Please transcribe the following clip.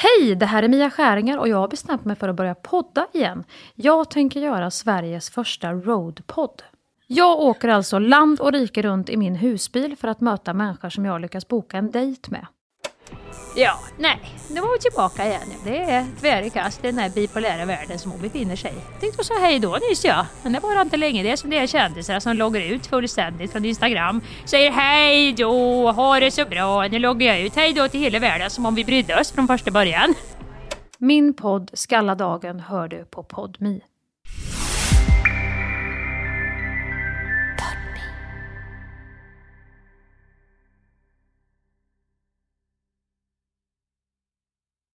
Hej, det här är Mia Skäringer och jag har bestämt mig för att börja podda igen. Jag tänker göra Sveriges första roadpodd. Jag åker alltså land och rike runt i min husbil för att möta människor som jag lyckas boka en dejt med. Ja, nej, nu var vi tillbaka igen. Det är tvärkast i den här bipolära världen som hon befinner sig i. Tänkte säga hej då nyss ja, men det var inte länge det som det är kändisar som loggar ut fullständigt från Instagram. Säger hej då, ha det så bra, nu loggar jag ut, hej då till hela världen som om vi brydde oss från första början. Min podd Skalla dagen hör du på Podmi.